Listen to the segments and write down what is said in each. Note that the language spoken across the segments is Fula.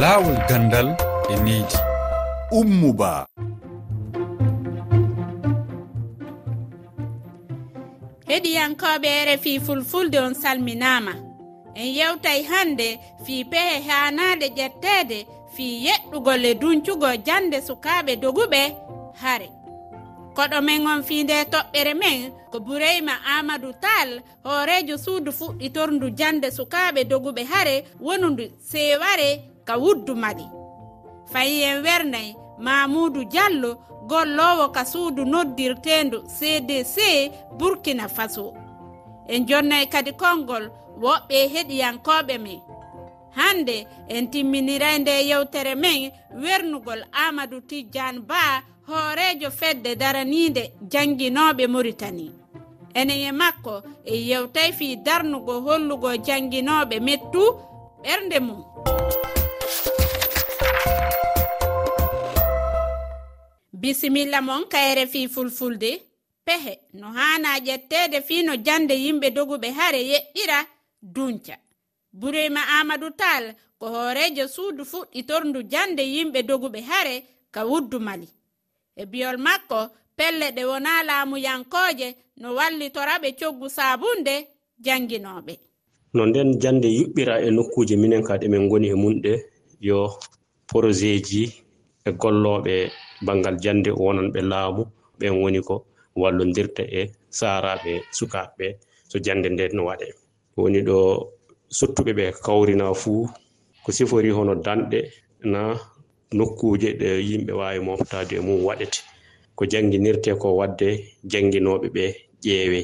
laawol gandal e needi. Ummuba. Heɗiyankoɓe rfi fulfulde on salminama en yewtay hande fii pehe hanade ƴettede fii yeɗɗugol e duncugo jande sukaɓe doguɓe hare. Koɗo men on fii nde toɓɓere men ko bureyma amadou tal hoorejo suudu fuɗɗitorndu jande sukaaɓe doguɓe hare wonundu seware ka wuddu maɗi. Fayi en wernayi mamoudou diallo gollowo ka suudu noddirtendu cdc burkina faso. En jonnay kadi konngol woɓɓe heɗiyankoɓe men. Hande en timminiray nde yewtere men wernugol amadou tidiane ba hoorejo fedde daraniinde jannginoɓe maritani enen e makko e yewtay fi darnugo hollugo jannginoɓe mettu ɓernde mum. bisimilla mon kayre fi fulfulde. Pehe no haana ƴettede fi no jande yimɓe doguɓe hare yeɗɗira dunca. Burema amadou tal ko hoorejo suudu fuɗɗi torndu jande yimɓe doguɓe hare ka wuddu mali. E biyol makko pelle ɗe wona laamuyankoje no wallitoraɓe coggu sabunde janginooɓe no nden jande yuɓɓira e nokkuje minen kadi emin goni e mun ɗe yo projet ji e golloɓe banngal jannde wonanɓe laamu ɓen woni ko wallondirta e saaraɓe sukaaɓe so jannde nde no waɗe woni ɗo sottuɓe ɓe kawrina fuu ko sifori hono danɗe na nokkuuje ɗe yimɓe waawi moftade e mum waɗete. Ko jannginirte ko waɗde jannginooɓe ɓe ƴeewe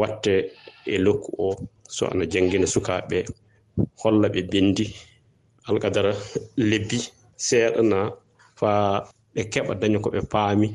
watte e lokku o so ana janngina sukaaɓe holla ɓe binndi. Alkadara lebbi seeɗana faa ɓe keɓa daña ko ɓe paami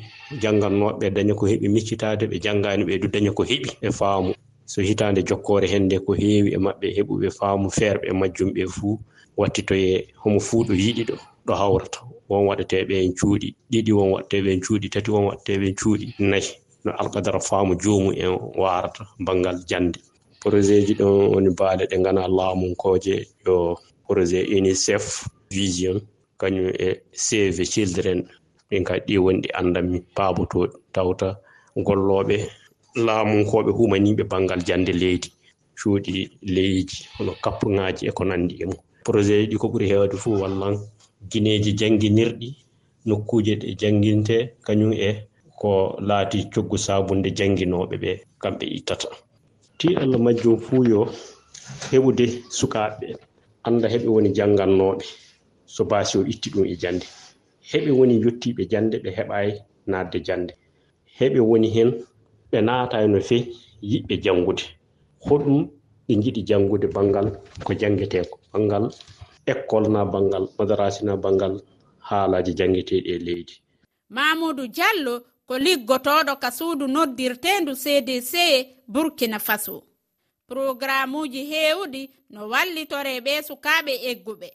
janngannoɓe daña ko heɓi miccitaade ɓe janngaani ɓe du daña ko heɓi e faamu. So hitaande jokkoore hennde ko heewi e maɓɓe heɓuɓe faamu feerɓe e majjum ɓe fuu wattitoye homo fuu ɗo yiɗi ɗo ɗo hawrata. Won waɗeteeɓe en cuuɗi ɗiɗi won waɗeteeɓe en cuuɗi tati won waɗeteeɓe en cuuɗi nayi. No alkadara faamu joomum en waarata banngal jannde. Projet ji ɗon woni baale ɗe ngana laamunkooje yo projet unicef vision kañum e save children. min ka ɗi wonɗi andanmi paabotoɗi tawta gollooɓe laamunkoɓe humaniɓe banngal jannde leydi. Cuuɗi leydi hono kappuŋaaji e ko nanndi e mum projet ji ɗi ko ɓuri heewde fuu wallan gineeji jannginirɗi nokkuuje ɗe jannginte kañum e ko laati coggu saabunde jannginooɓe ɓe kamɓe ittata. Ti allah majjum fuu yo heɓude sukaaɓe annda heɓe woni janngannooɓe so baasi o itti ɗum e jannde. heɓe woni yottiiɓe jannde ɓe heɓaayi naatde jannde heɓe woni heen ɓe naata no feewi yiɓɓe janngude. Hoɗum ɓe njiɗi janngude banngal ko janngetee ko banngal école na banngal madarasi na banngal haalaaji janngeteeɗi e leydi. Mamoudou diallo ko liggotoɗo ka suudu noddirtendu cdc e burkina faso. Programme uji heewɗi no wallitore ɓe sukaaɓe egguɓe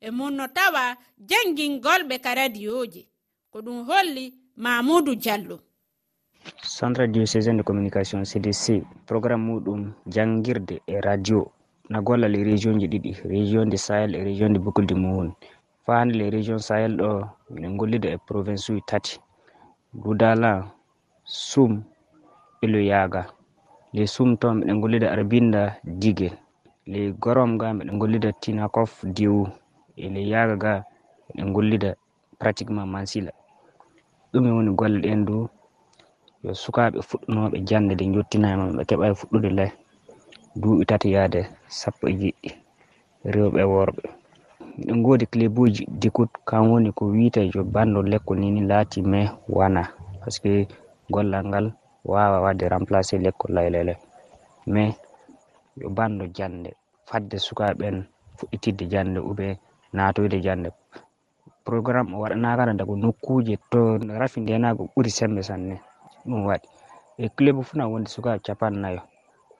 e mun no tawa janngingolɓe ka radiyoji. Ko ɗum holli mamoudou diallo centre diocésin de communication cdc programme muɗum janngirde e radio. Na gollal e région ji ɗiɗi région de sahel e région de bokoldi mowoni fa hande le région sahel ɗo miɗen gollida e province uji tati. Gudalan sum ɓelo yaga. Le sum to miɗen gollida arbinda digue le gorom ga miɗen gollida tinakof diwu. ele yaga ga eɗen gollida pratiquement mansila ɗume woni golle ɗen dow yo sukaɓe fuɗɗunoɓe jande nde jottinama ɓe keɓai fuɗɗude lay. Duuɓi tati yaade sappo e jiɗɗi rewɓe e worɓe. Eɗen goodi clébuji dikut kan woni ko wiite yo bando lekkol nini laati mais wana par ce que gollal ngal wawa wadde remplacé lekkol laylele mais yo bando jande fadde sukaɓe en fuɗɗitidde jande ou bien natoyde jande programme o waɗanakana dago nokkuje to rafi ndenago ɓuuri sembe sanne ɗum waɗi. E club fu na wonde sukaɓe capannayo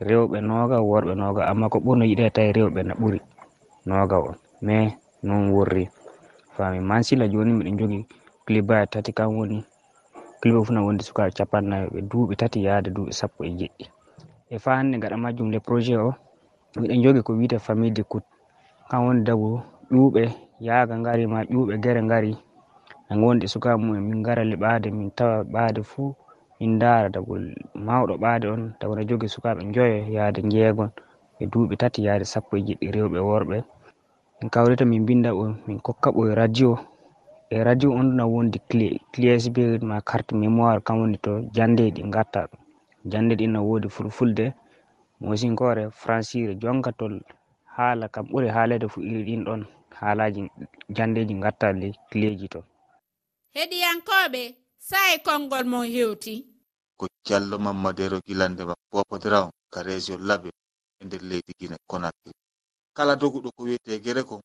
rewɓe noga worɓe noga amma ko ɓurno yiɗe tawi rewɓe na ɓuuri noga on. Mais non worri. Fami mansila joni miɗen jogi clibaji tati kam woni club fu na wonde sukaɓe capannayo ɓe duuɓi tati yaade duuɓi sappo e jeɗɗi e fa hande gaɗa majjum le projet o miɗen jogui ko wiyete famille de coute kan woni dago ƴuuɓe yaaga ngari ma ƴuuɓe gere ngari. E gonɗi sukaɓe mumen min gara liɓade min tawa ɓaade fuu min ndaara dagol mawɗo ɓaade on taw ne jogii sukaɓe joyo yahde jeegon e duuɓi tati yahde sappo e jiɗɗi rewɓe worɓe. Min kawrita min binda ɓo min kokka ɓo e radio. E radio on ɗona wondi clé clésb ma carte mémoire kam woni to jande ɗi gatta ɗum. Jande ɗin no woodi fulfulde. Mosinkore francire jonka tol haala kam ɓuri haalede fuu iri ɗin ɗon. haalaji jandeji gatta le kileji to. Heɗiyankoɓe sae konngol mon hewti. Ko diallo mammadero gilande ma popodirawn ka région labe e nder leydi guine konakri kala doguɗo ko wiyete gere gereko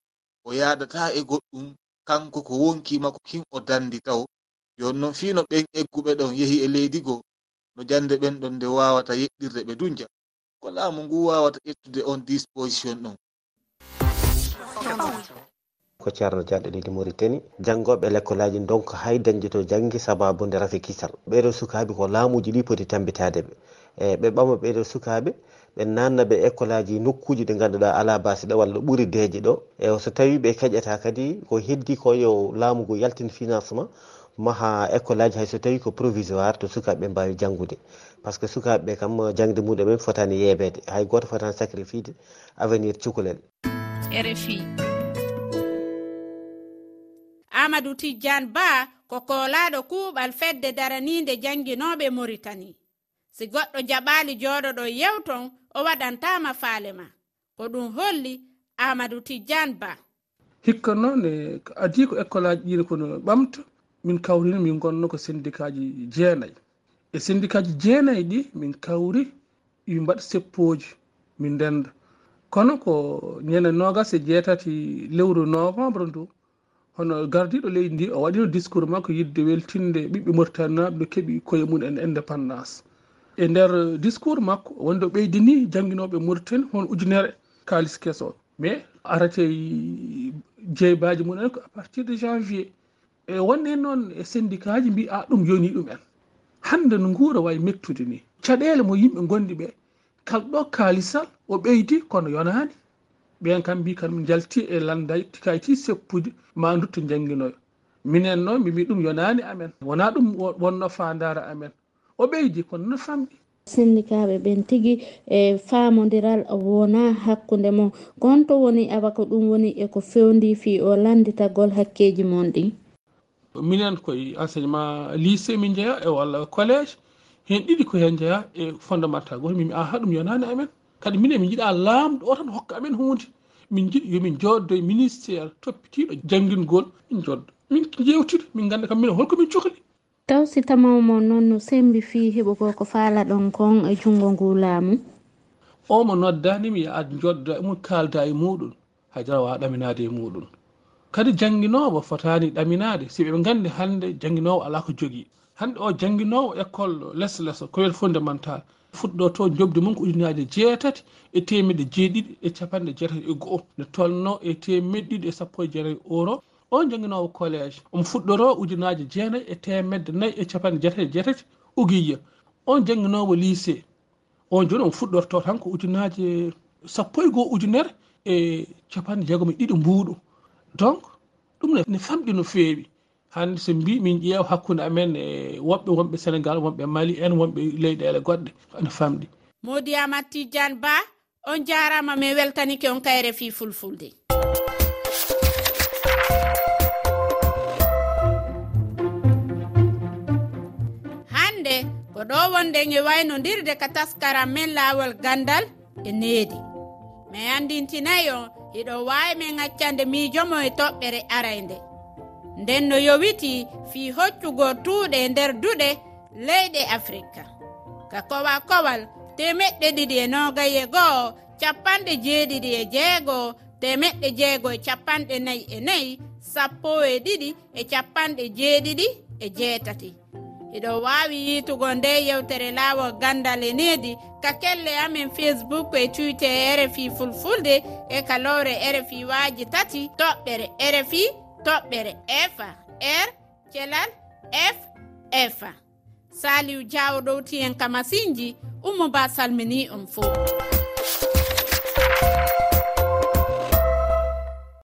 o yaɗata e goɗɗum kanko ko wonkima ko kin o dandi taw yon noon fino ɓen egguɓe ɗon yehi e leydi goo no jande ɓen ɗon nde wawata yeɗɗirde ɓe dunja. Ko laamu ngu wawata ƴettude on disposition ɗon. ko ceerno diaɗo leydi maritani janngoɓe l'école aji donc hay dañde to jangge sababu nde rafi kisal ɓeɗo sukaɓe ko laamuji ɗi poti tambitadeɓe e ɓe ɓama ɓeɗo sukaɓe ɓe nanna ɓe école aji nokkuji ɗi ganduɗa ala basi ɗo walla ɓuuri deeje ɗo. E so tawi ɓe keƴata kadi ko heddi ko yo laamu ngu yaltin financement maha école aji hayso tawi ko provisoire to sukaɓeɓe mbawi janggude par ce que sukaɓeɓe kam jangde muɗumen fotani yeɓede hay goto fotani sacrifide avenir cukalel. Rfi amadou tidiane ba ko kolaɗo kuuɓal fedde daraninde janguinoɓe moritani si goɗɗo jaɓali joɗoɗo yewton o waɗantama faale ma. Ko ɗum holli amadou tidiane ba. Hikka noon e adi ko école aji ɗiɗi kono ɓamta min kawrini min gonno ko syndicat ji jeenayyi e syndicat ji jeenayyi ɗi min kawri ɓe mbaɗa seppoji min ndenda. Kono ko ñande nogas e jeetati lewru novembre ndu hono gardiɗo leydi ndi o waɗino discours makko yidde weltinde ɓiɓɓe mauritanaɓe no keeɓi koye mum en indépendance. E nder discours makko wonde o ɓeydini jangguinoɓe mauritanie hono ujunere kalis keso mais arate jeybaji mumen ko à partir de janvier. E wonne noon e syndicat ji mbi a ɗum yoni ɗumen hande no guura wawi mettude ni caɗele mo yimɓe gondi ɓe. Kalɗo kalisal o ɓeydi kono yonani ɓen kam mbi kam jalti e landay kayti seppude ma dutto jangguinoyo minen noon mbi ɗum yonani amen. Wona ɗum wonno fandara amen. O ɓeydi e kono no famɗi. Sinnikaɓe ɓen tigui e famodiral wona hakkude mon. Gonto woni awa ko ɗum woni eko fewndi fi o landitagol hakkeji mon ɗi minen koye enseignement lycée min jeeya e walla collége hen ɗiɗi ko hen jeeya e fondamental goto mimi aha ɗum yonani amen. kadi minen min jiiɗa laamɗo o tan hokka amen hunde min jiiɗi yomin joddo e ministére toppitiɗo jangguingol min joddo min jewtida min ganda kam minen holko min cohli taw si tamaw mon noon no sembi fi heɓugo ko faala ɗon kon e junngo ngu laamu. O mo noddanimi ya ad jodda e mum kalda e muɗum haydara wawa ɗaminade e muɗum kadi jangguinowo fotani ɗaminade si ɓe gandi hande jangguinowo ala ko jogui hande o jangguinowo école e less less koyel fondemental fuɗɗo to jobdi mum ko ujunaji jeetati e temedde jeeɗiɗi e capanɗe jeetati e goho nde tolno e temedde ɗiɗi e sappo e jeetati euro on jangguinowo collége omo fuɗɗoro ujunaji jeenayyi e temedde nayyi e capanɗe jeetati e jeetati uguiya on jangguinowo lycée. On joni omo fuɗɗorto tan ko ujunaji sappo e goho ujunere e capanɗe jeegom e ɗiɗi mbuuɗu. Donc ɗum ne famɗi no feewi. hande so mbi min ƴeew hakkunde amen e woɓɓe wonɓe sénégal wonɓe mali en wonɓe leyɗele goɗɗe ene famɗi. Modi amad tidiane ba on jarama min weltanike on kayre fi fulfulde. Hande ko ɗo wonɗen e waynodirde ka taskaram men lawol gandal e needi mi andintinayi on hiɗo wawi min accande miijomo e toɓɓere arayde. nden no yowiti fii hoccugo tuuɗe nder duɗe leyɗe afrika. Ka kowa kowal temeɗɗe ɗiɗi e nogaye go'o capanɗe jeeɗiɗi e jeegoo temeɗɗe jeego e capanɗe nayi e nayi sappo e ɗiɗi e capanɗe jeeɗiɗi e jeetati. Eɗo wawi yitugo nde yewtere laawol gandal e needi ka kelle amen facebook e twitter e rfi fulfulde e kalowre rfi waaji tati toɓɓere rfi toɓɓere f r kelal f f saliu diawo ɗowti hen ka masinji ummo ba salmini on fo